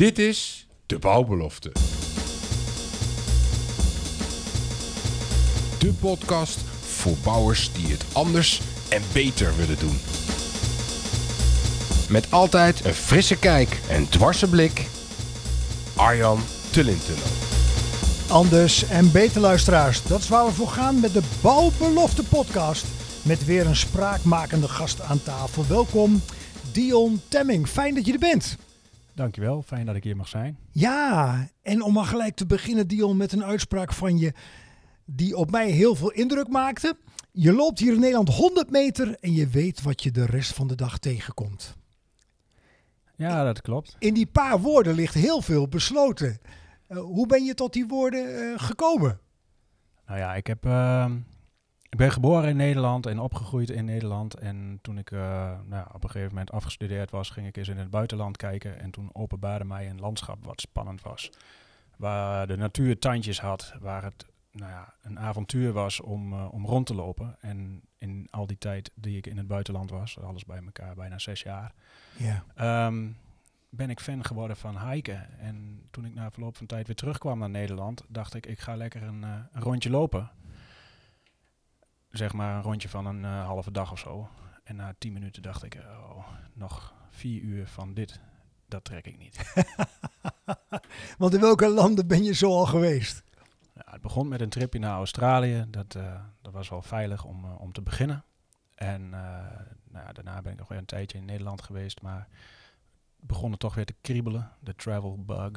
Dit is de bouwbelofte. De podcast voor bouwers die het anders en beter willen doen. Met altijd een frisse kijk en dwarse blik. Arjan Tullintunnel. Anders en beter luisteraars. Dat is waar we voor gaan met de Bouwbelofte podcast. Met weer een spraakmakende gast aan tafel. Welkom Dion Temming. Fijn dat je er bent. Dankjewel, fijn dat ik hier mag zijn. Ja, en om maar gelijk te beginnen Dion met een uitspraak van je die op mij heel veel indruk maakte. Je loopt hier in Nederland 100 meter en je weet wat je de rest van de dag tegenkomt. Ja, dat klopt. In die paar woorden ligt heel veel besloten. Uh, hoe ben je tot die woorden uh, gekomen? Nou ja, ik, heb, uh, ik ben geboren in Nederland en opgegroeid in Nederland. En toen ik nou, op een gegeven moment afgestudeerd was, ging ik eens in het buitenland kijken. En toen openbaarde mij een landschap wat spannend was. Waar de natuur tandjes had, waar het nou ja, een avontuur was om, om rond te lopen. En in al die tijd die ik in het buitenland was, alles bij elkaar bijna zes jaar, ja. um, ben ik fan geworden van hiken. En toen ik na verloop van tijd weer terugkwam naar Nederland, dacht ik, ik ga lekker een, uh, een rondje lopen. Zeg maar een rondje van een uh, halve dag of zo. En na tien minuten dacht ik, oh, nog vier uur van dit, dat trek ik niet. Want in welke landen ben je zo al geweest? Ja, het begon met een tripje naar Australië. Dat, uh, dat was wel veilig om, om te beginnen. En nou daarna ben ik nog weer een tijdje in Nederland geweest, maar begon het toch weer te kriebelen, de travel bug.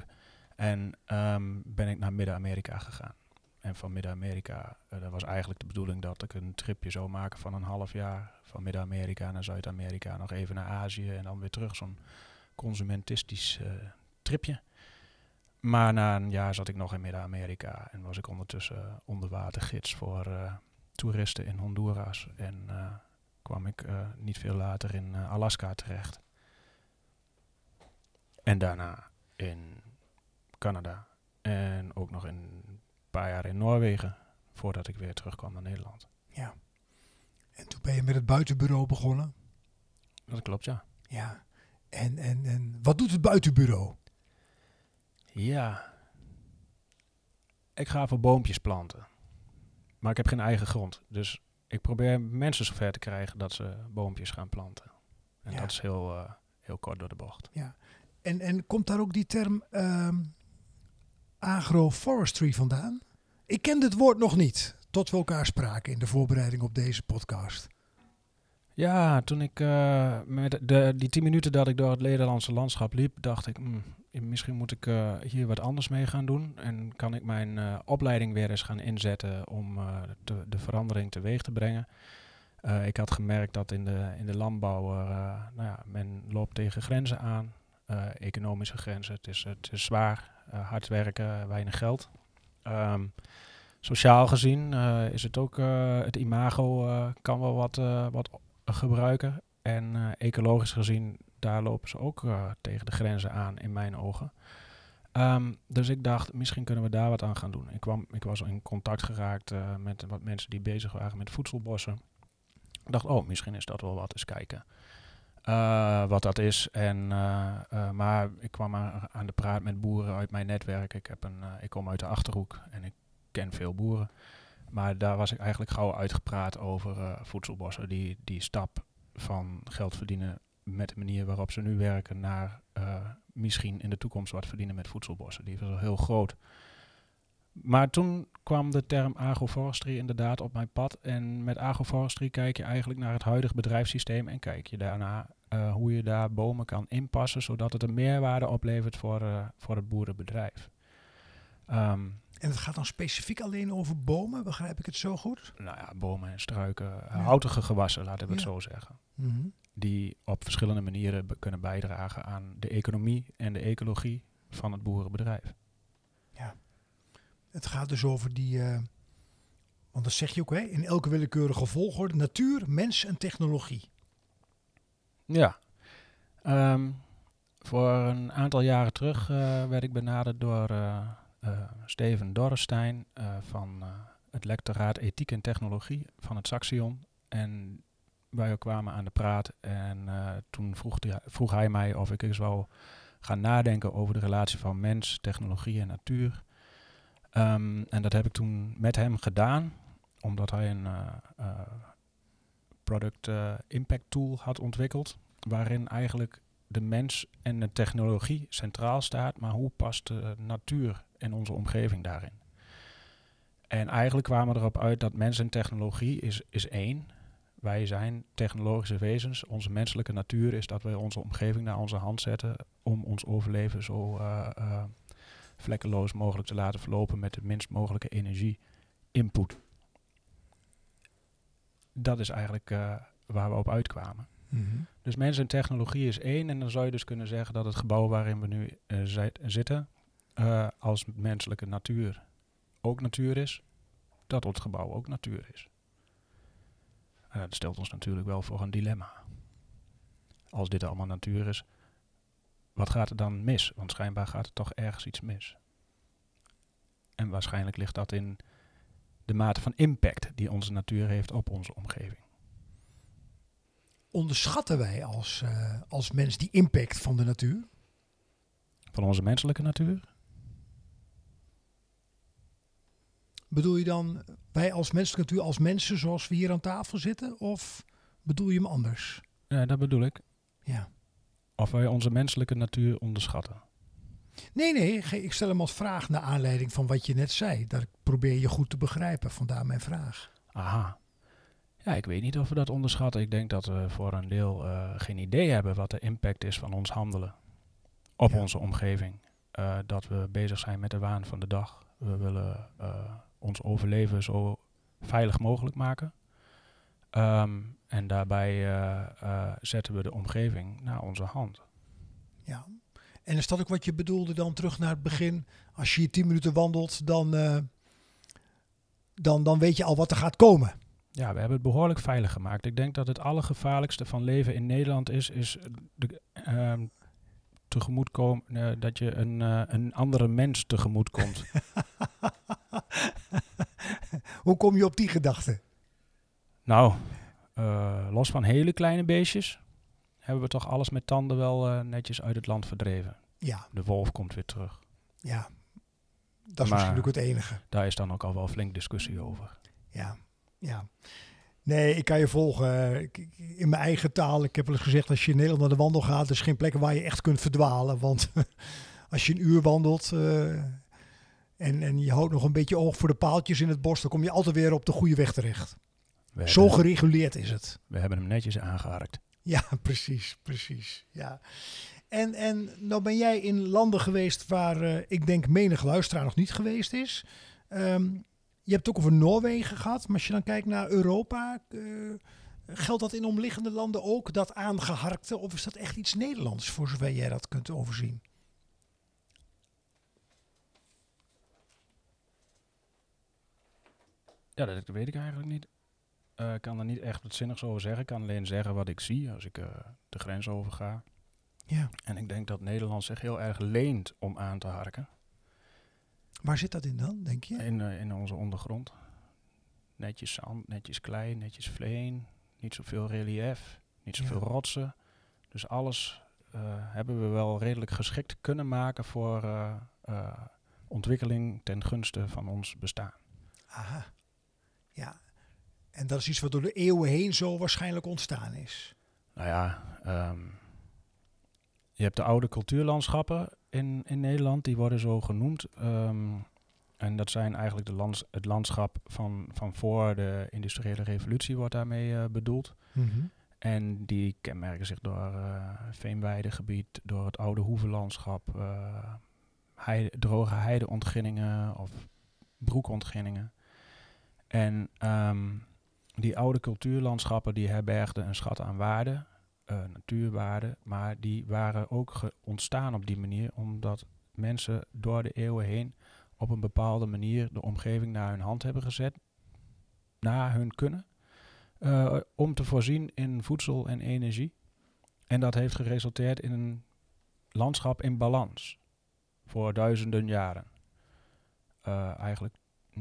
En um, ben ik naar Midden-Amerika gegaan. En van Midden-Amerika, uh, dat was eigenlijk de bedoeling dat ik een tripje zou maken van een half jaar. Van Midden-Amerika naar Zuid-Amerika, nog even naar Azië en dan weer terug. Zo'n consumentistisch uh, tripje. Maar na een jaar zat ik nog in Midden-Amerika en was ik ondertussen onderwatergids voor toeristen in Honduras. En kwam ik niet veel later in Alaska terecht. En daarna in Canada. En ook nog een paar jaar in Noorwegen. Voordat ik weer terugkwam naar Nederland. Ja. En toen ben je met het buitenbureau begonnen? Dat klopt, ja. Ja. En, en, en wat doet het buitenbureau? Ja. Ik ga voor boompjes planten. Maar ik heb geen eigen grond. Dus ik probeer mensen zover te krijgen dat ze boompjes gaan planten. En ja. dat is heel, uh, heel kort door de bocht. Ja. En, en komt daar ook die term um, agroforestry vandaan? Ik kende het woord nog niet, tot we elkaar spraken in de voorbereiding op deze podcast. Ja, toen ik uh, met de, die tien minuten dat ik door het Nederlandse landschap liep, dacht ik, mm, misschien moet ik uh, hier wat anders mee gaan doen. En kan ik mijn uh, opleiding weer eens gaan inzetten om de, de, verandering teweeg te brengen. ik had gemerkt dat in de, in de landbouw, nou ja, men loopt tegen grenzen aan. economische grenzen. Het is, het is zwaar, hard werken, weinig geld. Um, sociaal gezien is het ook, het imago kan wel wat, wat gebruiken. En ecologisch gezien daar lopen ze ook tegen de grenzen aan, in mijn ogen. Um, dus ik dacht, misschien kunnen we daar wat aan gaan doen. Ik, kwam, ik was in contact geraakt met wat mensen die bezig waren met voedselbossen. Ik dacht, oh, misschien is dat wel wat, eens kijken. Uh, wat dat is. En, maar ik kwam aan, aan, de praat met boeren uit mijn netwerk. Ik, heb een, ik kom uit de Achterhoek en ik ken veel boeren. Maar daar was ik eigenlijk gauw uitgepraat over voedselbossen. Die, die stap van geld verdienen met de manier waarop ze nu werken naar misschien in de toekomst wat verdienen met voedselbossen. Die was al heel groot. Maar toen kwam de term agroforestry inderdaad op mijn pad. En met agroforestry kijk je eigenlijk naar het huidige bedrijfssysteem en kijk je daarna uh, hoe je daar bomen kan inpassen, zodat het een meerwaarde oplevert voor, uh, voor het boerenbedrijf. Um, en het gaat dan specifiek alleen over bomen, begrijp ik het zo goed? Nou ja, bomen en struiken, ja. houtige gewassen, laten we het zo zeggen. Mm -hmm. Die op verschillende manieren kunnen bijdragen aan de economie en de ecologie van het boerenbedrijf. Het gaat dus over die, uh, want dat zeg je ook, hè, in elke willekeurige volgorde, natuur, mens en technologie. Ja, um, voor een aantal jaren terug uh, werd ik benaderd door... Uh, Steven Dorrestein van het lectoraat Ethiek en Technologie van het Saxion. En wij kwamen aan de praat en toen vroeg, vroeg, hij mij of ik eens wou gaan nadenken over de relatie van mens, technologie en natuur. Ehm, en dat heb ik toen met hem gedaan, omdat hij een eh, eh, product eh, impact tool had ontwikkeld, waarin eigenlijk de mens en de technologie centraal staat, maar hoe past de natuur en onze omgeving daarin? En eigenlijk kwamen we erop uit dat mens en technologie is, is één. Wij zijn technologische wezens. Onze menselijke natuur is dat we onze omgeving naar onze hand zetten om ons overleven zo uh, uh, vlekkeloos mogelijk te laten verlopen met de minst mogelijke energie-input. Dat is eigenlijk uh, waar we op uitkwamen. Mm -hmm. Dus mens en technologie is één. En dan zou je dus kunnen zeggen dat het gebouw waarin we nu zitten als menselijke natuur ook natuur is, dat het gebouw ook natuur is. Dat stelt ons natuurlijk wel voor een dilemma. Als dit allemaal natuur is, wat gaat er dan mis? Want schijnbaar gaat er toch ergens iets mis. En waarschijnlijk ligt dat in de mate van impact die onze natuur heeft op onze omgeving. Onderschatten wij als, uh, als mens die impact van de natuur? Van onze menselijke natuur? Bedoel je dan wij als menselijke natuur, als mensen zoals we hier aan tafel zitten? Of bedoel je hem anders? Ja, dat bedoel ik. Ja. Of wij onze menselijke natuur onderschatten. Nee, nee, ik stel hem als vraag naar aanleiding van wat je net zei. Dat probeer je goed te begrijpen, vandaar mijn vraag. Aha. Ja, ik weet niet of we dat onderschatten. Ik denk dat we voor een deel uh, geen idee hebben wat de impact is van ons handelen op ja. onze omgeving. Uh, dat we bezig zijn met de waan van de dag. We willen uh, ons overleven zo veilig mogelijk maken. Um, en daarbij uh, uh, zetten we de omgeving naar onze hand. Ja, en is dat ook wat je bedoelde dan terug naar het begin? Als je hier tien minuten wandelt, dan, uh, dan, dan weet je al wat er gaat komen. Ja, we hebben het behoorlijk veilig gemaakt. Ik denk dat het allergevaarlijkste van leven in Nederland is, is de, um, tegemoetkomen, uh, dat je een, een andere mens tegemoet komt. Hoe kom je op die gedachte? Nou, uh, los van hele kleine beestjes hebben we toch alles met tanden wel netjes uit het land verdreven. Ja. De wolf komt weer terug. Ja, dat is maar misschien ook het enige. Daar is dan ook al wel flink discussie over. Ja, ja. Nee, ik kan je volgen. In mijn eigen taal, ik heb wel eens gezegd, als je in Nederland naar de wandel gaat, er is geen plek waar je echt kunt verdwalen. Want als je een uur wandelt uh, en, en je houdt nog een beetje oog voor de paaltjes in het bos, dan kom je altijd weer op de goede weg terecht. We Zo hebben, gereguleerd is het. We hebben hem netjes aangeharkt. Ja, precies, precies. Ja. En, en nou ben jij in landen geweest waar uh, ik denk menig luisteraar nog niet geweest is. Um, je hebt het ook over Noorwegen gehad, maar als je dan kijkt naar Europa, uh, geldt dat in omliggende landen ook, dat aangeharkte? Of is dat echt iets Nederlands, voor zover jij dat kunt overzien? Ja, dat weet ik eigenlijk niet. Uh, ik kan er niet echt wat zinnigs over zeggen. Ik kan alleen zeggen wat ik zie als ik uh, de grens overga. Ja. En ik denk dat Nederland zich heel erg leent om aan te harken. Waar zit dat in dan, denk je? In, uh, in onze ondergrond. Netjes zand, netjes klei, netjes vleen. Niet zoveel relief, niet zoveel ja. rotsen. Dus alles hebben we wel redelijk geschikt kunnen maken voor ontwikkeling ten gunste van ons bestaan. Aha, ja. En dat is iets wat door de eeuwen heen zo waarschijnlijk ontstaan is. Nou ja, um, je hebt de oude cultuurlandschappen in, in Nederland, die worden zo genoemd. Um, en dat zijn eigenlijk de lands, het landschap van, van voor de industriële revolutie wordt daarmee uh, bedoeld. Mm -hmm. En die kenmerken zich door uh, veenweidegebied, door het oude hoevenlandschap, uh, heide, droge heideontginningen of broekontginningen. En um, die oude cultuurlandschappen die herbergden een schat aan waarde uh, natuurwaarden, maar die waren ook ontstaan op die manier omdat mensen door de eeuwen heen op een bepaalde manier de omgeving naar hun hand hebben gezet, naar hun kunnen, uh, om te voorzien in voedsel en energie. En dat heeft geresulteerd in een landschap in balans voor duizenden jaren. Uh, eigenlijk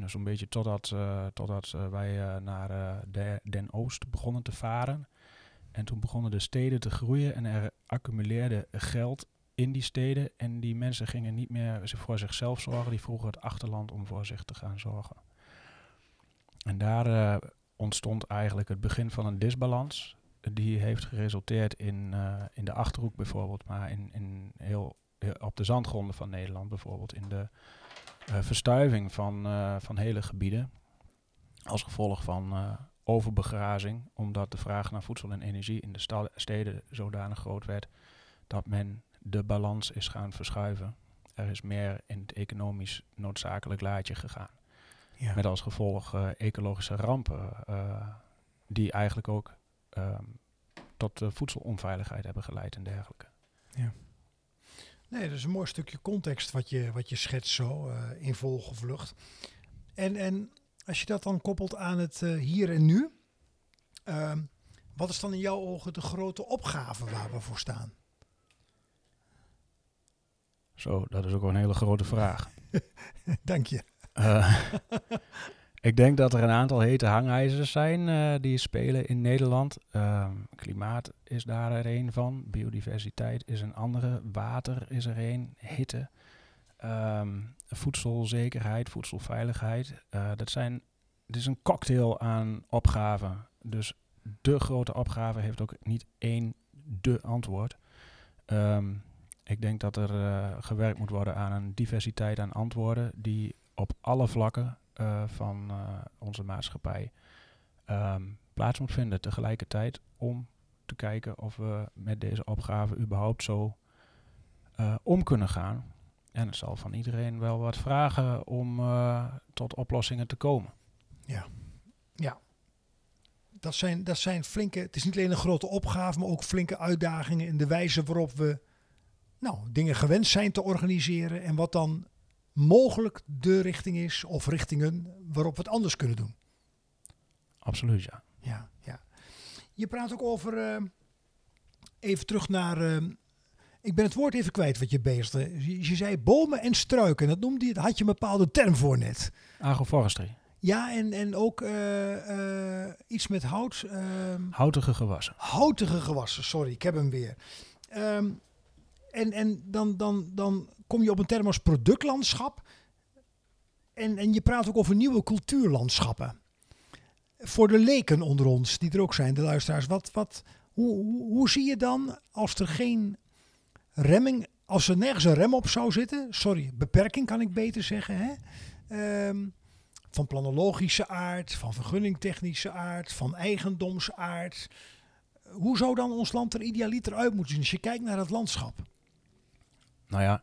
zo'n beetje totdat, uh, totdat wij naar de, Den Oost begonnen te varen. En toen begonnen de steden te groeien en er accumuleerde geld in die steden. En die mensen gingen niet meer voor zichzelf zorgen. Die vroegen het achterland om voor zich te gaan zorgen. En daar ontstond eigenlijk het begin van een disbalans. Die heeft geresulteerd in, in de Achterhoek bijvoorbeeld, maar in, in heel, op de zandgronden van Nederland bijvoorbeeld. In de verstuiving van, van hele gebieden. Als gevolg van overbegrazing, omdat de vraag naar voedsel en energie in de steden zodanig groot werd dat men de balans is gaan verschuiven. Er is meer in het economisch noodzakelijk laadje gegaan. Ja. Met als gevolg uh, ecologische rampen, uh, die eigenlijk ook um, tot uh, voedselonveiligheid hebben geleid en dergelijke. Ja. Nee, dat is een mooi stukje context wat je, wat je schetst zo in volgevlucht. En, en als je dat dan koppelt aan het hier en nu, ehm, wat is dan in jouw ogen de grote opgave waar we voor staan? Zo, dat is ook wel een hele grote vraag. Dank je. Ik denk dat er een aantal hete hangijzers zijn uh, die spelen in Nederland. Uh, klimaat is daar er een van. Biodiversiteit is een andere. Water is er een. Hitte. Um, voedselzekerheid, voedselveiligheid. Uh, dat zijn, het is een cocktail aan opgaven. Dus de grote opgave heeft ook niet één de antwoord. Um, ik denk dat er uh, gewerkt moet worden aan een diversiteit aan antwoorden die op alle vlakken uh, van uh, onze maatschappij um, plaats moet vinden tegelijkertijd om te kijken of we met deze opgave überhaupt zo om kunnen gaan. En het zal van iedereen wel wat vragen om tot oplossingen te komen. Ja, ja. Dat zijn, dat zijn flinke, het is niet alleen een grote opgave, maar ook flinke uitdagingen in de wijze waarop we nou, dingen gewend zijn te organiseren en wat dan mogelijk de richting is of richtingen waarop we het anders kunnen doen. Absoluut, ja. Ja, ja. Je praat ook over, uh, even terug naar, uh, ik ben het woord even kwijt wat je bezigde. Je, je, zei bomen en struiken, dat noemde je, daar had je een bepaalde term voor net. Agroforestry. Ja, en, en ook uh, iets met hout. Ehm, Houtige gewassen. Houtige gewassen, sorry, ik heb hem weer. Um, en, en dan, dan, dan kom je op een term als productlandschap. En, en je praat ook over nieuwe cultuurlandschappen. Voor de leken onder ons, die er ook zijn, de luisteraars. Wat, wat, hoe, hoe, zie je dan als er geen remming, als er nergens een rem op zou zitten, sorry, beperking kan ik beter zeggen, hè? Um, van planologische aard, van vergunningtechnische aard, van eigendomsaard. Hoe zou dan ons land er idealiter uit moeten zien als je kijkt naar het landschap? Nou ja,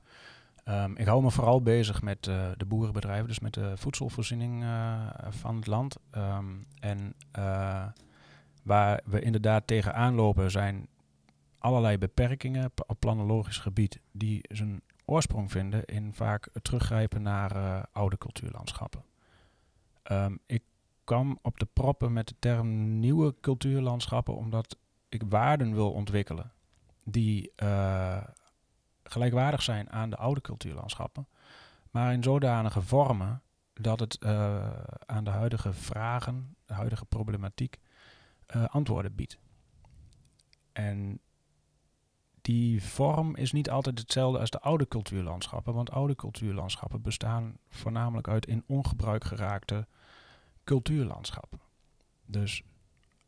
um, ik hou me vooral bezig met uh, de boerenbedrijven, dus met de voedselvoorziening uh, van het land. Um, en uh, waar we inderdaad tegenaan lopen zijn allerlei beperkingen op planologisch gebied die zijn oorsprong vinden in vaak het teruggrijpen naar oude cultuurlandschappen. Um, ik kwam op de proppen met de term nieuwe cultuurlandschappen omdat ik waarden wil ontwikkelen die gelijkwaardig zijn aan de oude cultuurlandschappen, maar in zodanige vormen dat het uh, aan de huidige vragen, de huidige problematiek, uh, antwoorden biedt. En die vorm is niet altijd hetzelfde als de oude cultuurlandschappen, want oude cultuurlandschappen bestaan voornamelijk uit in ongebruik geraakte cultuurlandschappen. Dus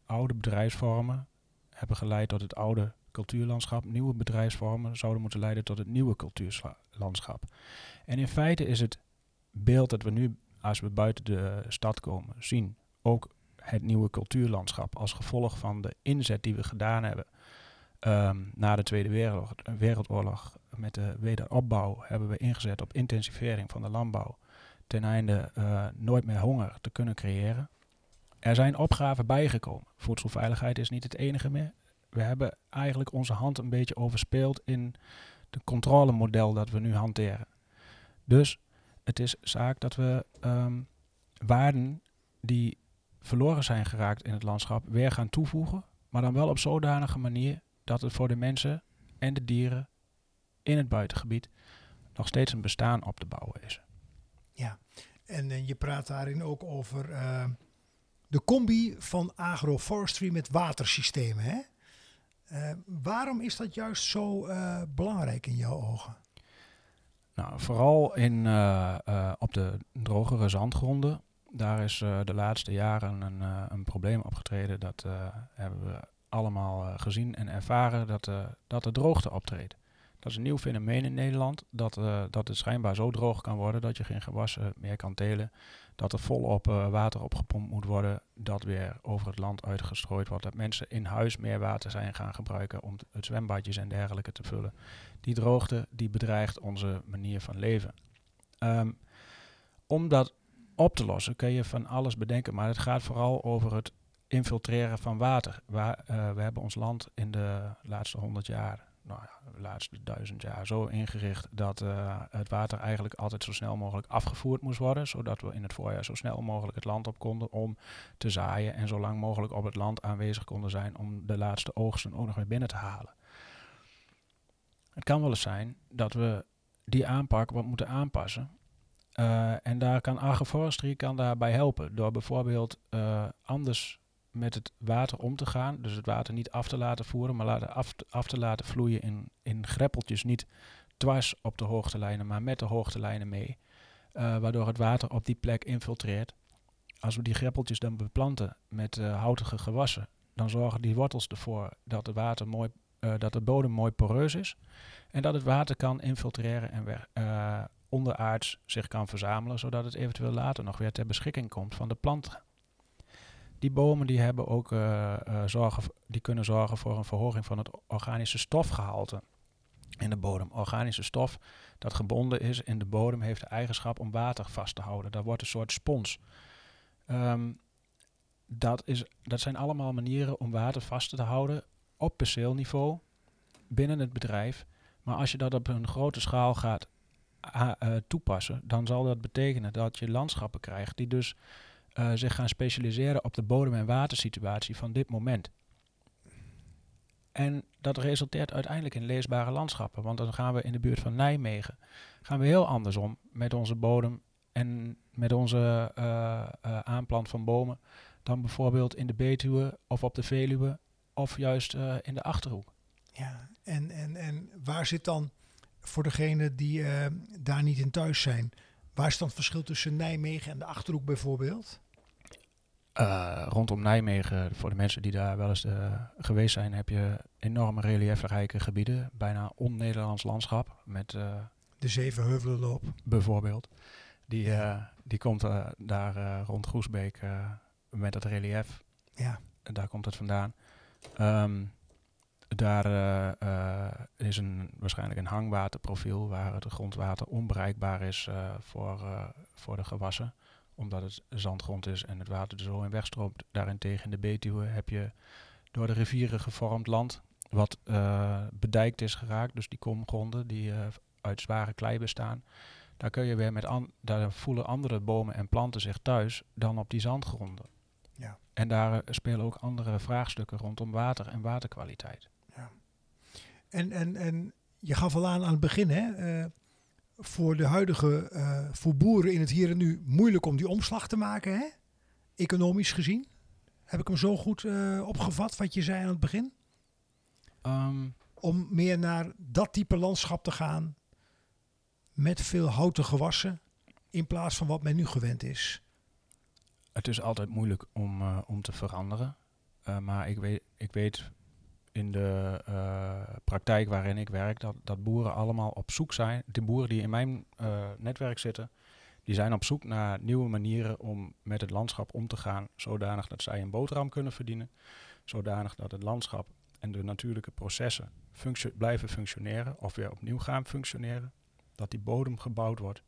oude bedrijfsvormen hebben geleid tot het oude cultuurlandschap, nieuwe bedrijfsvormen zouden moeten leiden tot het nieuwe cultuurlandschap. En in feite is het beeld dat we nu, als we buiten de stad komen, zien, ook het nieuwe cultuurlandschap als gevolg van de inzet die we gedaan hebben um, na de Tweede Wereldoorlog, Wereldoorlog. Met de wederopbouw hebben we ingezet op intensivering van de landbouw ten einde uh, nooit meer honger te kunnen creëren. Er zijn opgaven bijgekomen. Voedselveiligheid is niet het enige meer we hebben eigenlijk onze hand een beetje overspeeld in de controlemodel dat we nu hanteren. Dus het is zaak dat we um, waarden die verloren zijn geraakt in het landschap weer gaan toevoegen, maar dan wel op zodanige manier dat het voor de mensen en de dieren in het buitengebied nog steeds een bestaan op te bouwen is. Ja, en, en je praat daarin ook over uh, de combi van agroforestry met watersystemen. Hè? Eh, waarom is dat juist zo eh, belangrijk in jouw ogen? Nou, vooral in, eh, op de drogere zandgronden. Daar is de laatste jaren een, een probleem opgetreden. Dat hebben we allemaal gezien en ervaren dat, dat de droogte optreedt. Dat is een nieuw fenomeen in Nederland. Dat, dat het schijnbaar zo droog kan worden dat je geen gewassen meer kan telen. Dat er volop eh, water opgepompt moet worden. Dat weer over het land uitgestrooid wordt. Dat mensen in huis meer water zijn gaan gebruiken om het zwembadjes en dergelijke te vullen. Die droogte die bedreigt onze manier van leven. Ehm, om dat op te lossen kun je van alles bedenken. Maar het gaat vooral over het infiltreren van water. Eh, we hebben ons land in de laatste honderd jaar, nou ja, de laatste duizend jaar zo ingericht dat eh, het water eigenlijk altijd zo snel mogelijk afgevoerd moest worden. Zodat we in het voorjaar zo snel mogelijk het land op konden om te zaaien. En zo lang mogelijk op het land aanwezig konden zijn om de laatste oogsten ook nog weer binnen te halen. Het kan wel eens zijn dat we die aanpak wat moeten aanpassen. Eh, en daar kan agroforestry kan daarbij helpen. Door bijvoorbeeld eh, anders met het water om te gaan. Dus het water niet af te laten voeren, maar laten af, af te laten vloeien in, in greppeltjes. Niet dwars op de hoogtelijnen, maar met de hoogtelijnen mee. Eh, waardoor het water op die plek infiltreert. Als we die greppeltjes dan beplanten met eh, houtige gewassen, dan zorgen die wortels ervoor dat, het water mooi, eh, dat de bodem mooi poreus is. En dat het water kan infiltreren en weg, onderaards zich kan verzamelen, zodat het eventueel later nog weer ter beschikking komt van de planten. Die bomen die hebben ook, eh, eh, zorgen, die kunnen zorgen voor een verhoging van het organische stofgehalte in de bodem. Organische stof dat gebonden is in de bodem heeft de eigenschap om water vast te houden. Dat wordt een soort spons. Ehm, dat, is, dat zijn allemaal manieren om water vast te houden op perceelniveau binnen het bedrijf. Maar als je dat op een grote schaal gaat a- eh, toepassen, dan zal dat betekenen dat je landschappen krijgt die dus eh, zich gaan specialiseren op de bodem- en watersituatie van dit moment. En dat resulteert uiteindelijk in leesbare landschappen. Want dan gaan we in de buurt van Nijmegen gaan we heel anders om met onze bodem en met onze eh, eh, aanplant van bomen dan bijvoorbeeld in de Betuwe of op de Veluwe of juist in de Achterhoek. Ja, en, en, en waar zit dan voor degenen die daar niet in thuis zijn, waar is dan het verschil tussen Nijmegen en de Achterhoek bijvoorbeeld? Eh, rondom Nijmegen, voor de mensen die daar wel eens eh, geweest zijn, heb je enorme reliefrijke gebieden. Bijna on-Nederlands landschap met eh, De Zevenheuvelenloop. bijvoorbeeld. Die, die komt daar rond Groesbeek met het relief. Ja, En daar komt het vandaan. Ehm, daar is een, waarschijnlijk een hangwaterprofiel waar het grondwater onbereikbaar is voor, voor de gewassen. Omdat het zandgrond is en het water er zo in wegstroomt. Daarentegen in de Betuwe heb je door de rivieren gevormd land wat eh, bedijkt is geraakt. Dus die komgronden die eh, uit zware klei bestaan. Daar kun je weer met daar voelen andere bomen en planten zich thuis dan op die zandgronden. Ja. En daar eh, spelen ook andere vraagstukken rondom water en waterkwaliteit. en, en, en je gaf al aan aan het begin, hè, voor de huidige, eh, voor boeren in het hier en nu moeilijk om die omslag te maken, hè? economisch gezien. Heb ik hem zo goed eh, opgevat wat je zei aan het begin? Ehm, Om meer naar dat type landschap te gaan met veel houten gewassen in plaats van wat men nu gewend is. het is altijd moeilijk om, eh, om te veranderen. Maar ik weet, ik weet in de eh, praktijk waarin ik werk dat, dat boeren allemaal op zoek zijn. De boeren die in mijn eh, netwerk zitten, die zijn op zoek naar nieuwe manieren om met het landschap om te gaan. Zodanig dat zij een boterham kunnen verdienen. Zodanig dat het landschap en de natuurlijke processen blijven functioneren of weer opnieuw gaan functioneren. Dat die bodem gebouwd wordt.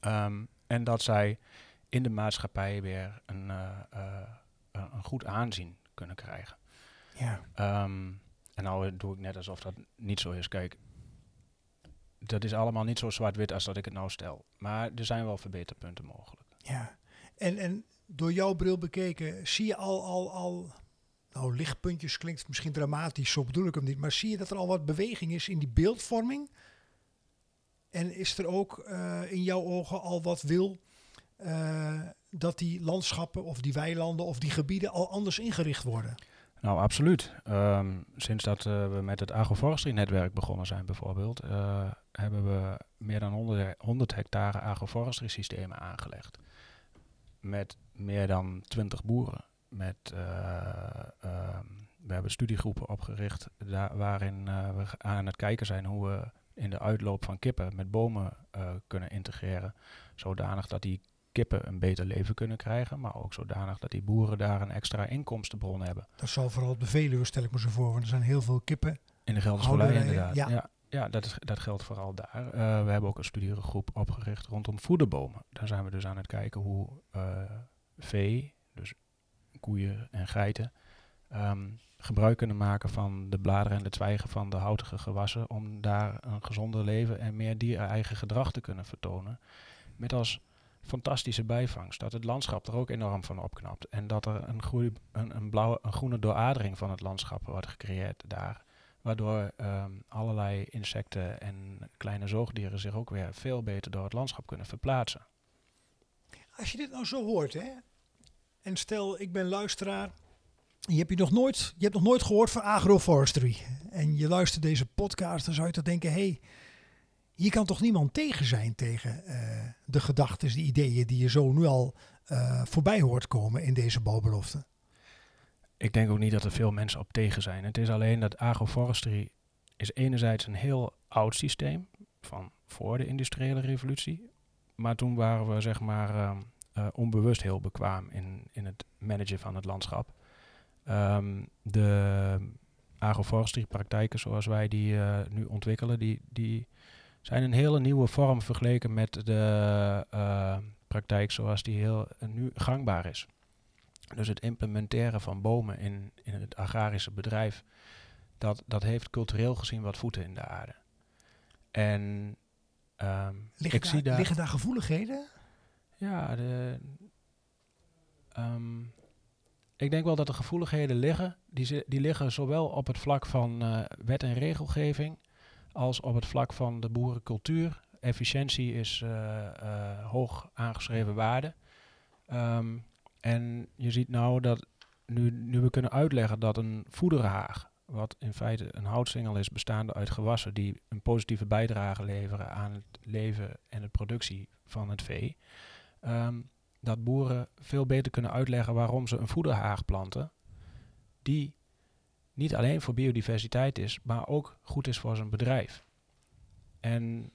Ehm, en dat zij in de maatschappij weer een, eh, een goed aanzien kunnen krijgen. Ja, Ehm, en nou doe ik net alsof dat niet zo is. Kijk, dat is allemaal niet zo zwart-wit als dat ik het nou stel. Maar er zijn wel verbeterpunten mogelijk. ja. En, en door jouw bril bekeken, zie je al, al, al, nou lichtpuntjes klinkt misschien dramatisch, zo bedoel ik hem niet, maar zie je dat er al wat beweging is in die beeldvorming? En is er ook eh, in jouw ogen al wat wil eh, dat die landschappen of die weilanden of die gebieden al anders ingericht worden? Nou, absoluut. Ehm, sinds dat eh, we met het agroforestry-netwerk begonnen zijn bijvoorbeeld, eh, hebben we meer dan 100, 100 hectare agroforestry-systemen aangelegd. Met meer dan 20 boeren. Met, eh, ehm, we hebben studiegroepen opgericht waarin we aan het kijken zijn hoe we in de uitloop van kippen met bomen kunnen integreren. Zodanig dat die kippen een beter leven kunnen krijgen, maar ook zodanig dat die boeren daar een extra inkomstenbron hebben. Dat zal vooral op de Veluwe, stel ik me zo voor. Want er zijn heel veel kippen. In de Gelderse Vallei inderdaad. ja. Ja, ja, dat, is, dat geldt vooral daar. Eh, we hebben ook een studiegroep opgericht rondom voederbomen. Daar zijn we dus aan het kijken hoe eh, vee, dus koeien en geiten, ehm, gebruik kunnen maken van de bladeren en de twijgen van de houtige gewassen om daar een gezonder leven en meer dier-eigen gedrag te kunnen vertonen. Met als fantastische bijvangst dat het landschap er ook enorm van opknapt en dat er een, groei, een, een, blauwe, een groene dooradering van het landschap wordt gecreëerd daar. Waardoor ehm, allerlei insecten en kleine zoogdieren zich ook weer veel beter door het landschap kunnen verplaatsen. Als je dit nou zo hoort, hè. En stel, ik ben luisteraar. Je hebt, je, nog nooit, je hebt nog nooit gehoord van agroforestry. En je luistert deze podcast, dan zou je toch denken... hé, hey, hier kan toch niemand tegen zijn tegen eh, de gedachten, de ideeën... die je zo nu al eh, voorbij hoort komen in deze bouwbelofte. Ik denk ook niet dat er veel mensen op tegen zijn. Het is alleen dat agroforestry is enerzijds een heel oud systeem van voor de industriële revolutie. Maar toen waren we zeg maar ehm, eh, onbewust heel bekwaam in, in het managen van het landschap. Ehm, de agroforestry praktijken zoals wij die nu ontwikkelen, die, die zijn een hele nieuwe vorm vergeleken met de eh, praktijk zoals die heel eh, nu gangbaar is. Dus het implementeren van bomen in, in het agrarische bedrijf, dat, dat heeft cultureel gezien wat voeten in de aarde. En ehm, Liggen, ik daar, zie daar... liggen daar gevoeligheden? Ja, de, ehm, ik denk wel dat er gevoeligheden liggen. Die, die liggen zowel op het vlak van eh, wet en regelgeving als op het vlak van de boerencultuur. Efficiëntie is eh, eh, hoog aangeschreven waarde. Ehm, en je ziet nou dat nu, nu we kunnen uitleggen dat een voederhaag, wat in feite een houtsingel is bestaande uit gewassen die een positieve bijdrage leveren aan het leven en de productie van het vee, ehm, dat boeren veel beter kunnen uitleggen waarom ze een voederhaag planten, die niet alleen voor biodiversiteit is, maar ook goed is voor zijn bedrijf. En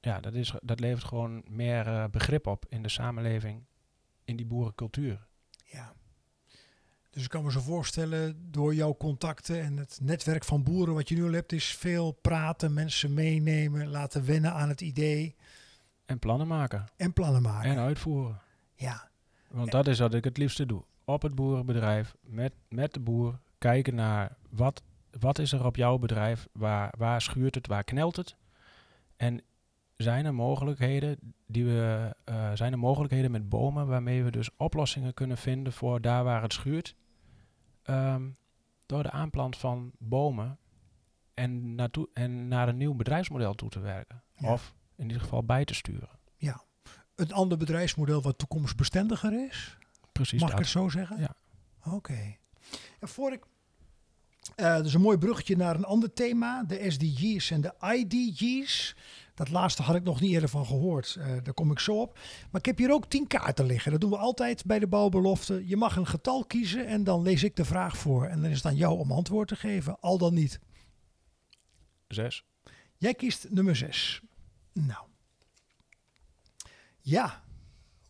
ja, dat, is, dat levert gewoon meer eh, begrip op in de samenleving, in die boerencultuur. Ja. Dus ik kan me zo voorstellen, door jouw contacten en het netwerk van boeren wat je nu al hebt, is veel praten, mensen meenemen, laten wennen aan het idee En plannen maken en plannen maken. en uitvoeren. Ja, Want dat is wat ik het liefste doe. Op het boerenbedrijf, met, met de boer, kijken naar wat, wat is er op jouw bedrijf, waar, waar schuurt het, waar knelt het. En zijn er mogelijkheden, die we, eh, zijn er mogelijkheden met bomen waarmee we dus oplossingen kunnen vinden voor daar waar het schuurt. Ehm, door de aanplant van bomen en, naartoe, en naar een nieuw bedrijfsmodel toe te werken. Ja. Of in ieder geval bij te sturen. een ander bedrijfsmodel wat toekomstbestendiger is. Precies Mag ik het zo zeggen? Ja. Oké. En voor ik... eh is een mooi bruggetje naar een ander thema. De SDG's en de IDG's. Dat laatste had ik nog niet eerder van gehoord. Eh, daar kom ik zo op. Maar ik heb hier ook tien kaarten liggen. Dat doen we altijd bij de bouwbelofte. Je mag een getal kiezen en dan lees ik de vraag voor. En dan is het aan jou om antwoord te geven. Al dan niet. Zes. Jij kiest nummer 6. Nou. Ja.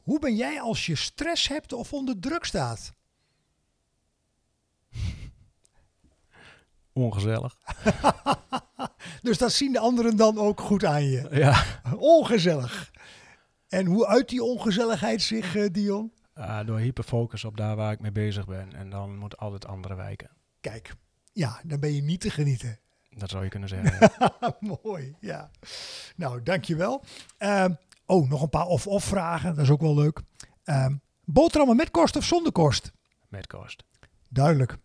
Hoe ben jij als je stress hebt of onder druk staat? Ongezellig. Dus dat zien de anderen dan ook goed aan je. Ja. Ongezellig. En hoe uit die ongezelligheid zich, eh, Dion? Ah, door hyperfocus op daar waar ik mee bezig ben. En dan moet al het andere wijken. Kijk, ja, dan ben je niet te genieten. Dat zou je kunnen zeggen. ja. Mooi, ja. Nou, dankjewel. Ehm oh, nog een paar of-of vragen. Dat is ook wel leuk. Ehm boterhammen met korst of zonder korst? Met kost. Duidelijk.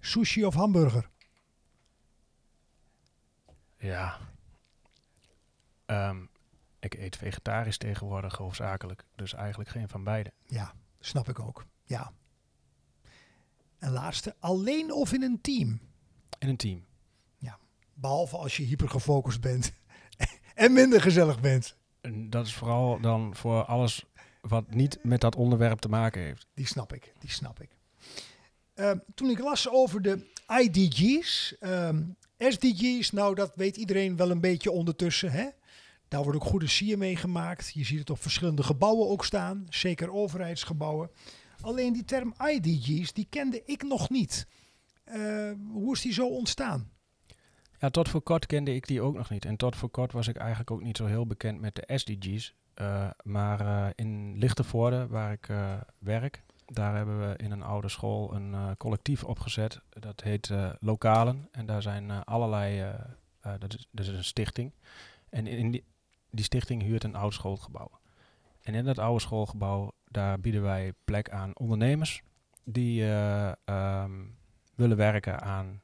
Sushi of hamburger? Ja. Ehm, ik eet vegetarisch tegenwoordig hoofdzakelijk. Dus eigenlijk geen van beide. Ja, snap ik ook. Ja. En laatste, alleen of in een team? In een team. Behalve als je hypergefocust bent en minder gezellig bent. En dat is vooral dan voor alles wat niet met dat onderwerp te maken heeft. Die snap ik, die snap ik. Ehm, toen ik las over de IDG's, ehm, SDG's, nou dat weet iedereen wel een beetje ondertussen. Hè? Daar wordt ook goede sier mee gemaakt. Je ziet het op verschillende gebouwen ook staan, zeker overheidsgebouwen. Alleen die term IDG's, die kende ik nog niet. Eh, hoe is die zo ontstaan? Ja, tot voor kort kende ik die ook nog niet. En tot voor kort was ik eigenlijk ook niet zo heel bekend met de SDG's. Uh, maar uh, in Lichtenvoorde, waar ik werk, daar hebben we in een oude school een collectief opgezet. Dat heet Lokalen. En daar zijn allerlei, dat is, dat, is, een stichting. En in die, die stichting huurt een oud schoolgebouw. En in dat oude schoolgebouw, daar bieden wij plek aan ondernemers die um, willen werken aan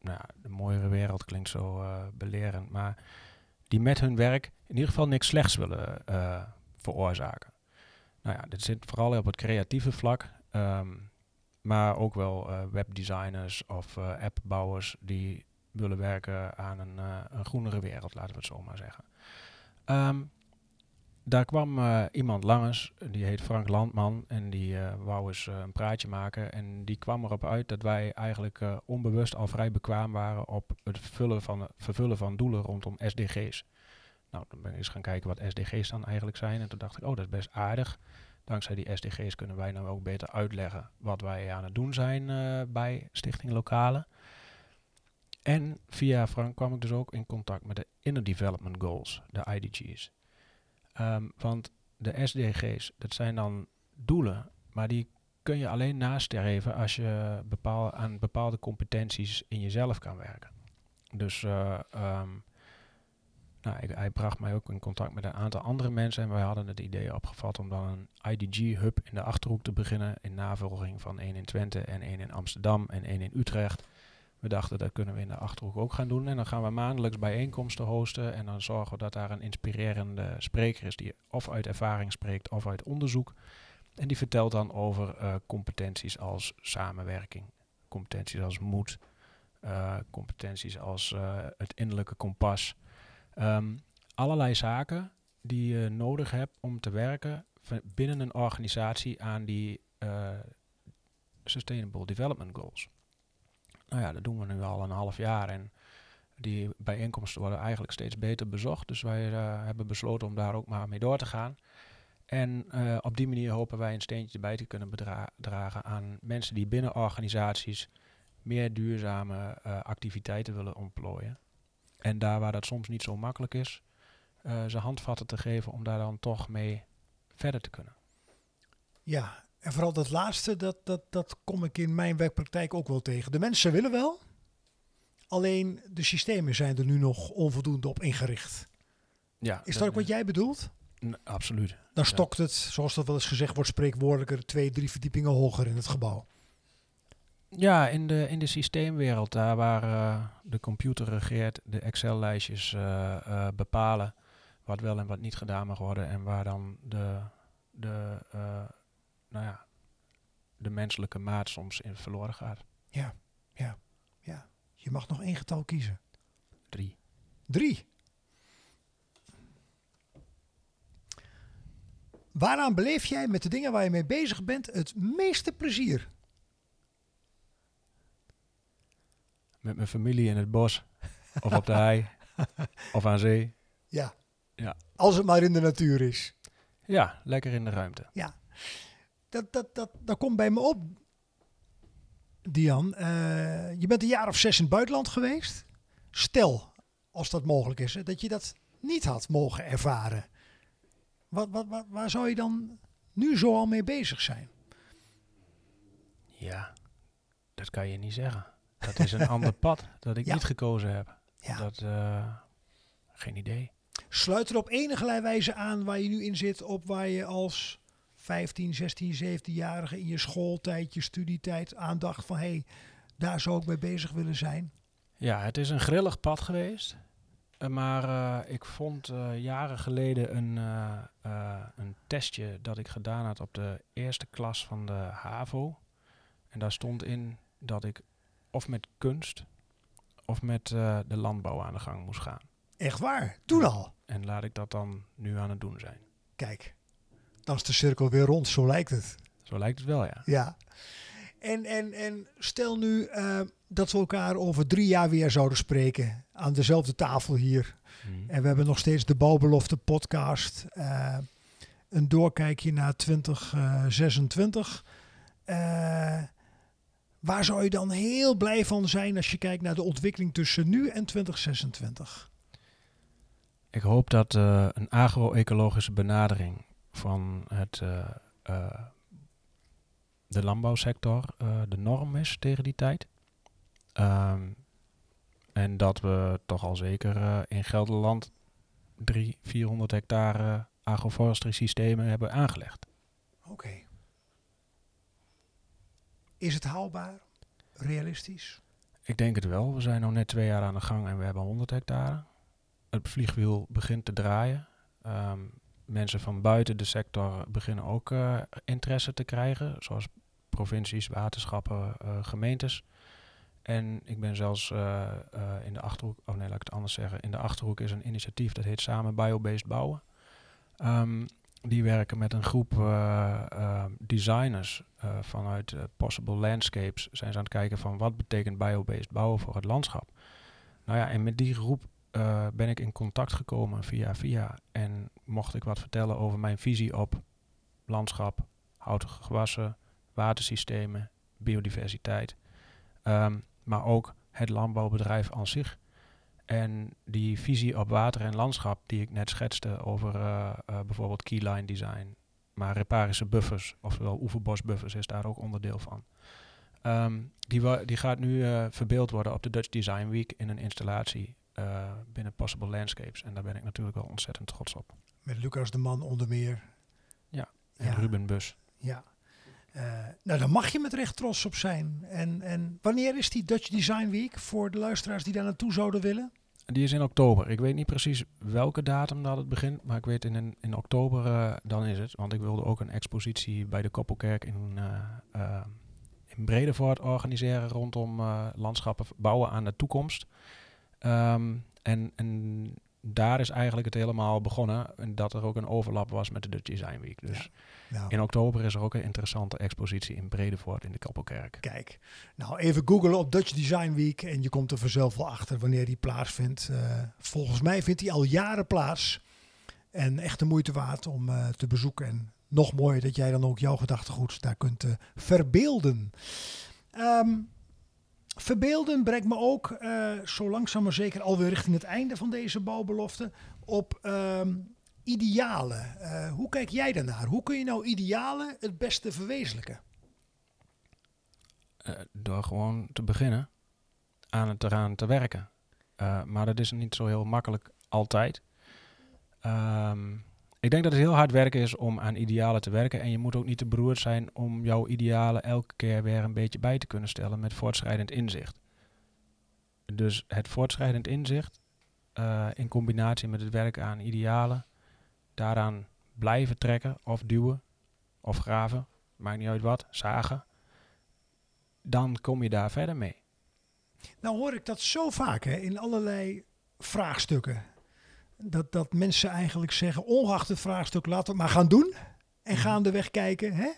nou, de mooiere wereld klinkt zo uh, belerend, maar die met hun werk in ieder geval niks slechts willen uh, veroorzaken. Nou ja, dit zit vooral op het creatieve vlak, um, maar ook wel uh, webdesigners of appbouwers die willen werken aan een, een, groenere wereld, laten we het zo maar zeggen. Um, daar kwam uh, iemand langs, die heet Frank Landman, en die uh, wou eens uh, een praatje maken. En die kwam erop uit dat wij eigenlijk onbewust al vrij bekwaam waren op het vullen van, vervullen van doelen rondom SDG's. Nou, dan ben ik eens gaan kijken wat SDG's dan eigenlijk zijn. En toen dacht ik, oh, dat is best aardig. Dankzij die SDG's kunnen wij nou ook beter uitleggen wat wij aan het doen zijn bij Stichting Lokale. En via Frank kwam ik dus ook in contact met de Inner Development Goals, de IDG's. Um, want de SDG's, dat zijn dan doelen, maar die kun je alleen nastreven als je bepaal, aan bepaalde competenties in jezelf kan werken. Dus uh, um, nou, hij bracht mij ook in contact met een aantal andere mensen en wij hadden het idee opgevat om dan een IDG-hub in de Achterhoek te beginnen in navolging van één in Twente en één in Amsterdam en één in Utrecht. We dachten dat kunnen we in de Achterhoek ook gaan doen. En dan gaan we maandelijks bijeenkomsten hosten. En dan zorgen we dat daar een inspirerende spreker is die of uit ervaring spreekt of uit onderzoek. En die vertelt dan over uh, competenties als samenwerking, competenties als moed, uh, competenties als uh, het innerlijke kompas. Um, allerlei zaken die je nodig hebt om te werken binnen een organisatie aan die Sustainable Development Goals. Nou ja, dat doen we nu al een half jaar en die bijeenkomsten worden eigenlijk steeds beter bezocht. Dus wij uh, hebben besloten om daar ook maar mee door te gaan. En uh, op die manier hopen wij een steentje bij te kunnen dragen aan mensen die binnen organisaties meer duurzame activiteiten willen ontplooien. En daar waar dat soms niet zo makkelijk is, ze handvatten te geven om daar dan toch mee verder te kunnen. Ja, en vooral dat laatste, dat, dat, dat kom ik in mijn werkpraktijk ook wel tegen. De mensen willen wel, alleen de systemen zijn er nu nog onvoldoende op ingericht. Ja, is dat ook wat jij bedoelt? Absoluut. Dan stokt het, zoals dat wel eens gezegd wordt, spreekwoordelijker twee, drie verdiepingen hoger in het gebouw. Ja, in de, in de systeemwereld, daar waar uh, de computer regeert, de Excel-lijstjes uh, uh, bepalen wat wel en wat niet gedaan mag worden en waar dan de, de nou ja, de menselijke maat soms in verloren gaat. Ja, ja, ja. Je mag nog één getal kiezen. Drie. Drie. Waaraan beleef jij met de dingen waar je mee bezig bent het meeste plezier? Met mijn familie in het bos. of op de hei. of aan zee. Ja. ja. Als het maar in de natuur is. Ja, lekker in de ruimte. Ja dat, dat, dat, dat komt bij me op, Dian. Uh, je bent een jaar of zes in het buitenland geweest. Stel, als dat mogelijk is, dat je dat niet had mogen ervaren. Wat, wat, wat, waar zou je dan nu zo al mee bezig zijn? Ja, dat kan je niet zeggen. Dat is een ander pad dat ik niet gekozen heb. Ja. Dat, uh, geen idee. Sluit er op enige wijze aan waar je nu in zit, op waar je als 15, 16, 17-jarige in je schooltijd, je studietijd aandacht van hé, hey, daar zou ik mee bezig willen zijn? Ja, het is een grillig pad geweest. Eh, maar uh, ik vond uh, jaren geleden een, een testje dat ik gedaan had op de eerste klas van de HAVO. En daar stond in dat ik of met kunst of met eh, de landbouw aan de gang moest gaan. Echt waar? Toen al. En laat ik dat dan nu aan het doen zijn. Kijk, dan is de cirkel weer rond, zo lijkt het. Zo lijkt het wel, ja. Ja. En, en, en stel nu eh, dat we elkaar over drie jaar weer zouden spreken aan dezelfde tafel hier. Mhm. En we hebben nog steeds de Bouwbelofte podcast. eh, een doorkijkje naar 2026. Waar zou je dan heel blij van zijn als je kijkt naar de ontwikkeling tussen nu en 2026? Ik hoop dat eh, een agro-ecologische benadering van het, eh, eh, de landbouwsector de norm is tegen die tijd. Ehm, en dat we toch al zeker in Gelderland 300, 400 hectare agroforestry systemen hebben aangelegd. Oké. Is het haalbaar? Realistisch? Ik denk het wel. We zijn nog net twee jaar aan de gang en we hebben 100 hectare. Het vliegwiel begint te draaien. Ehm, mensen van buiten de sector beginnen ook eh, interesse te krijgen, zoals provincies, waterschappen, eh, gemeentes. En ik ben zelfs eh, in de achterhoek, of nee, laat ik het anders zeggen. In de achterhoek is een initiatief dat heet Samen Biobased Bouwen. Ehm, die werken met een groep eh, eh, designers eh, vanuit Possible Landscapes. Zijn ze aan het kijken van wat betekent biobased bouwen voor het landschap. Nou ja, en met die groep ben ik in contact gekomen via via. En mocht ik wat vertellen over mijn visie op landschap, houtige gewassen, watersystemen, biodiversiteit. Ehm, maar ook het landbouwbedrijf aan zich. En die visie op water en landschap die ik net schetste over eh, eh, bijvoorbeeld keyline design, maar reparische buffers, oftewel oeverbosbuffers, is daar ook onderdeel van. Ehm, die, die gaat nu eh, verbeeld worden op de Dutch Design Week in een installatie binnen Possible Landscapes. En daar ben ik natuurlijk wel ontzettend trots op. Met Lucas de Man onder meer. En Ja. Ruben Bus. Ja. Eh, nou, daar mag je met recht trots op zijn. En, en wanneer is die Dutch Design Week voor de luisteraars die daar naartoe zouden willen? Die is in oktober. Ik weet niet precies welke datum dat het begint, maar ik weet in, in oktober eh, dan is het. Want ik wilde ook een expositie bij de Koppelkerk in, eh in Bredevoort organiseren rondom landschappen bouwen aan de toekomst. Ehm, en, en daar is eigenlijk het helemaal begonnen. En dat er ook een overlap was met de Dutch Design Week. Dus Nou, in oktober is er ook een interessante expositie in Bredevoort in de Koppelkerk. kijk. Nou, even googlen op Dutch Design Week en je komt er vanzelf wel achter wanneer die plaatsvindt. Eh, volgens mij vindt die al jaren plaats. En echt de moeite waard om eh, te bezoeken. En nog mooier dat jij dan ook jouw gedachtegoed daar kunt eh, verbeelden. Ehm, verbeelden brengt me ook eh, zo langzaam maar zeker alweer richting het einde van deze bouwbelofte op ehm, idealen. Eh, hoe kijk jij daarnaar? Hoe kun je nou idealen het beste verwezenlijken? Eh, door gewoon te beginnen aan het eraan te werken. Maar dat is niet zo heel makkelijk altijd. Ehm, ik denk dat het heel hard werken is om aan idealen te werken. En je moet ook niet te beroerd zijn om jouw idealen elke keer weer een beetje bij te kunnen stellen met voortschrijdend inzicht. Dus het voortschrijdend inzicht eh, in combinatie met het werken aan idealen, daaraan blijven trekken of duwen of graven, maakt niet uit wat, zagen dan kom je daar verder mee. Nou hoor ik dat zo vaak hè, in allerlei vraagstukken. Dat, dat mensen eigenlijk zeggen, ongeacht het vraagstuk, laten we het maar gaan doen. En gaandeweg kijken, hè?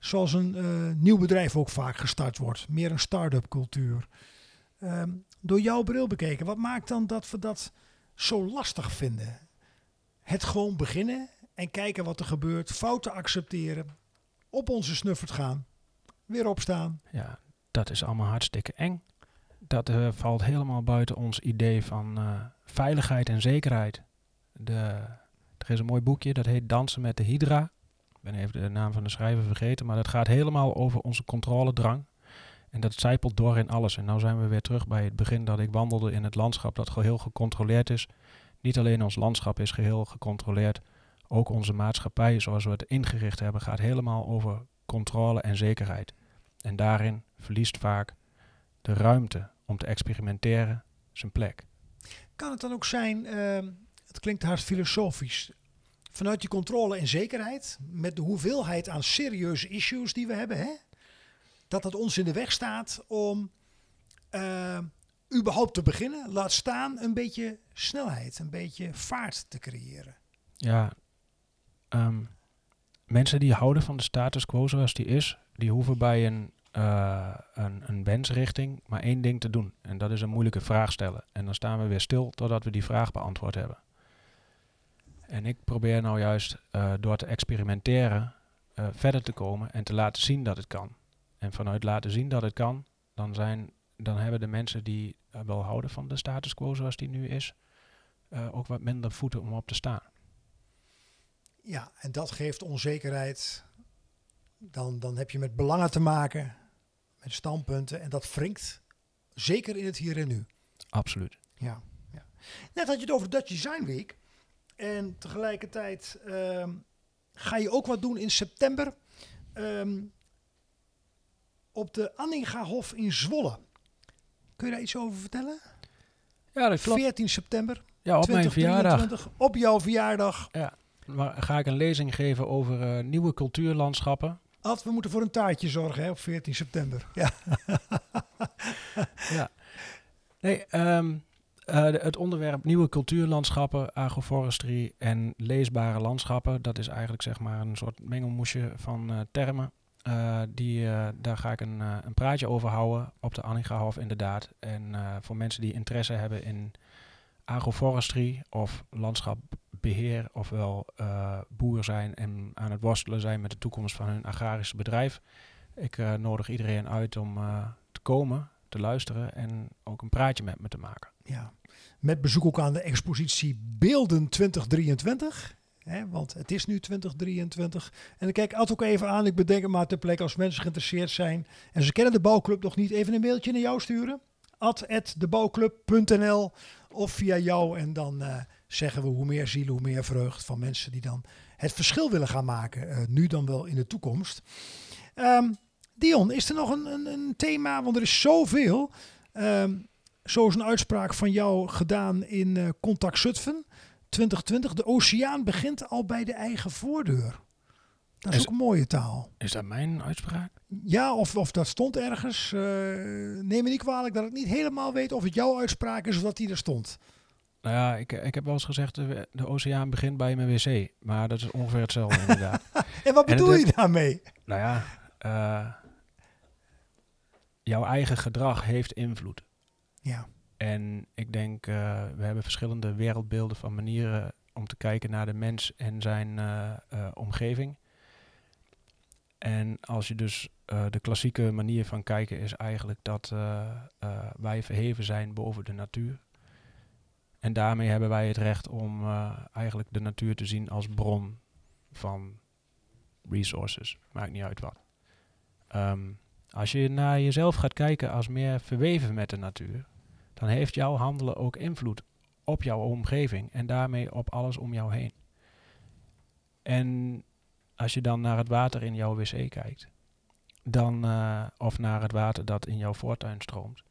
zoals een eh, nieuw bedrijf ook vaak gestart wordt. Meer een start-up cultuur. Ehm, door jouw bril bekeken, wat maakt dan dat we dat zo lastig vinden? Het gewoon beginnen en kijken wat er gebeurt. Fouten accepteren. Op onze snuffert gaan. Weer opstaan. Ja, dat is allemaal hartstikke eng. Dat eh, valt helemaal buiten ons idee van eh, veiligheid en zekerheid. De, er is een mooi boekje, dat heet Dansen met de Hydra. Ik ben even de naam van de schrijver vergeten, maar dat gaat helemaal over onze controledrang. En dat zijpelt door in alles. En nu zijn we weer terug bij het begin dat ik wandelde in het landschap dat geheel gecontroleerd is. Niet alleen ons landschap is geheel gecontroleerd, ook onze maatschappij zoals we het ingericht hebben gaat helemaal over controle en zekerheid. En daarin verliest vaak de ruimte om te experimenteren zijn plek. Kan het dan ook zijn, ehm, het klinkt haast filosofisch, vanuit die controle en zekerheid, met de hoeveelheid aan serieuze issues die we hebben, hè? dat het ons in de weg staat om eh, überhaupt te beginnen. Laat staan een beetje snelheid, een beetje vaart te creëren. Ja, ehm, mensen die houden van de status quo zoals die is, die hoeven bij een, eh, een, een wensrichting maar één ding te doen. En dat is een moeilijke vraag stellen. En dan staan we weer stil totdat we die vraag beantwoord hebben. En ik probeer nou juist eh, door te experimenteren eh, verder te komen en te laten zien dat het kan. En vanuit laten zien dat het kan, dan, zijn, dan hebben de mensen die wel houden van de status quo zoals die nu is, ook wat minder voeten om op te staan. Ja, en dat geeft onzekerheid. Dan, dan heb je met belangen te maken, met standpunten. En dat wringt zeker in het hier en nu. Absoluut. Ja, ja. Net had je het over Dutch Design Week. En tegelijkertijd ehm, ga je ook wat doen in september. ehm, op de Anningahof in Zwolle. Kun je daar iets over vertellen? Ja, dat klopt. 14 september Ja, op mijn verjaardag 2023. Op jouw verjaardag. maar ga ik een lezing geven over eh, nieuwe cultuurlandschappen. Ad, we moeten voor een taartje zorgen hè, op 14 september. Ja. ja. Nee, ehm, eh, het onderwerp nieuwe cultuurlandschappen, agroforestry en leesbare landschappen, dat is eigenlijk zeg maar een soort mengelmoesje van eh, termen. Eh, die, eh, daar ga ik een, een praatje over houden op de Anningahof inderdaad. En eh, voor mensen die interesse hebben in agroforestry of landschapbeheer, ofwel eh, boer zijn en aan het worstelen zijn met de toekomst van hun agrarische bedrijf. Ik eh, nodig iedereen uit om eh, te komen, te luisteren en ook een praatje met me te maken. ja. Met bezoek ook aan de expositie Beelden 2023. Hè, want het is nu 2023. En dan kijk ik Ad ook even aan. Ik bedenk maar ter plekke als mensen geïnteresseerd zijn. En ze kennen de bouwclub nog niet. Even een mailtje naar jou sturen. ad.debouwclub.nl Of via jou. En dan zeggen we hoe meer zielen, hoe meer vreugd van mensen die dan het verschil willen gaan maken. eh, nu dan wel in de toekomst. Ehm, Dion, is er nog een, een, een thema? Want er is zoveel. Ehm zo is een uitspraak van jou gedaan in eh, Contact Zutphen 2020. De oceaan begint al bij de eigen voordeur. Dat is, Is- ook een mooie taal. Is dat mijn uitspraak? Ja, of, of dat stond ergens. eh, neem me niet kwalijk dat ik niet helemaal weet of het jouw uitspraak is of dat die er stond. Nou ja, ik, ik heb wel eens gezegd, de, de oceaan begint bij mijn wc. Maar dat is ongeveer hetzelfde inderdaad. En wat bedoel je daarmee? nou ja, eh, jouw eigen gedrag heeft invloed. Ja, En ik denk, eh, we hebben verschillende wereldbeelden van manieren om te kijken naar de mens en zijn eh, eh, omgeving. En als je dus eh, de klassieke manier van kijken is eigenlijk dat eh, eh, wij verheven zijn boven de natuur. En daarmee hebben wij het recht om eh, eigenlijk de natuur te zien als bron van resources. Maakt niet uit wat. Ehm, als je naar jezelf gaat kijken als meer verweven met de natuur, dan heeft jouw handelen ook invloed op jouw omgeving en daarmee op alles om jou heen. En als je dan naar het water in jouw wc kijkt, dan, eh, of naar het water dat in jouw voortuin stroomt,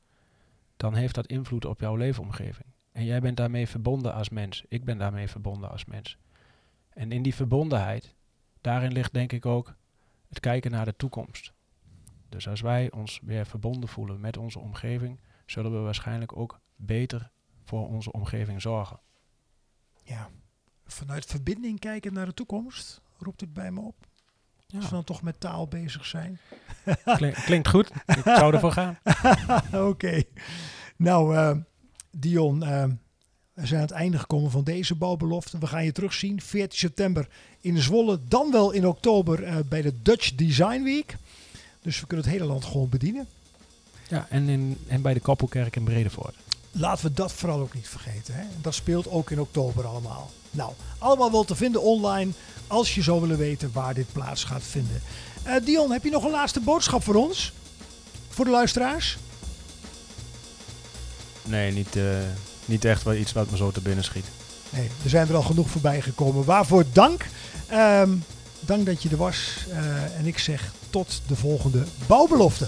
dan heeft dat invloed op jouw leefomgeving. En jij bent daarmee verbonden als mens. Ik ben daarmee verbonden als mens. En in die verbondenheid, daarin ligt denk ik ook het kijken naar de toekomst. Dus als wij ons weer verbonden voelen met onze omgeving, zullen we waarschijnlijk ook beter voor onze omgeving zorgen. ja. Vanuit verbinding kijken naar de toekomst, roept het bij me op. Als we dan toch met taal bezig zijn. Klink- klinkt goed. Ik zou ervoor gaan. Oké. Nou, eh, Dion, eh, we zijn aan het einde gekomen van deze bouwbelofte. We gaan je terugzien 14 september in Zwolle, dan wel in oktober eh, bij de Dutch Design Week. Dus we kunnen het hele land gewoon bedienen. Ja, en, in, en bij de Koppelkerk in Bredevoort. Laten we dat vooral ook niet vergeten. Hè? Dat speelt ook in oktober allemaal. Nou, allemaal wel te vinden online als je zou willen weten waar dit plaats gaat vinden. Eh, Dion, heb je nog een laatste boodschap voor ons? Voor de luisteraars? Nee, niet, eh, niet echt wel iets wat me zo te binnen schiet. Nee, er zijn er al genoeg voorbij gekomen. Waarvoor dank. Ehm, dank dat je er was. Eh, en ik zeg tot de volgende bouwbelofte.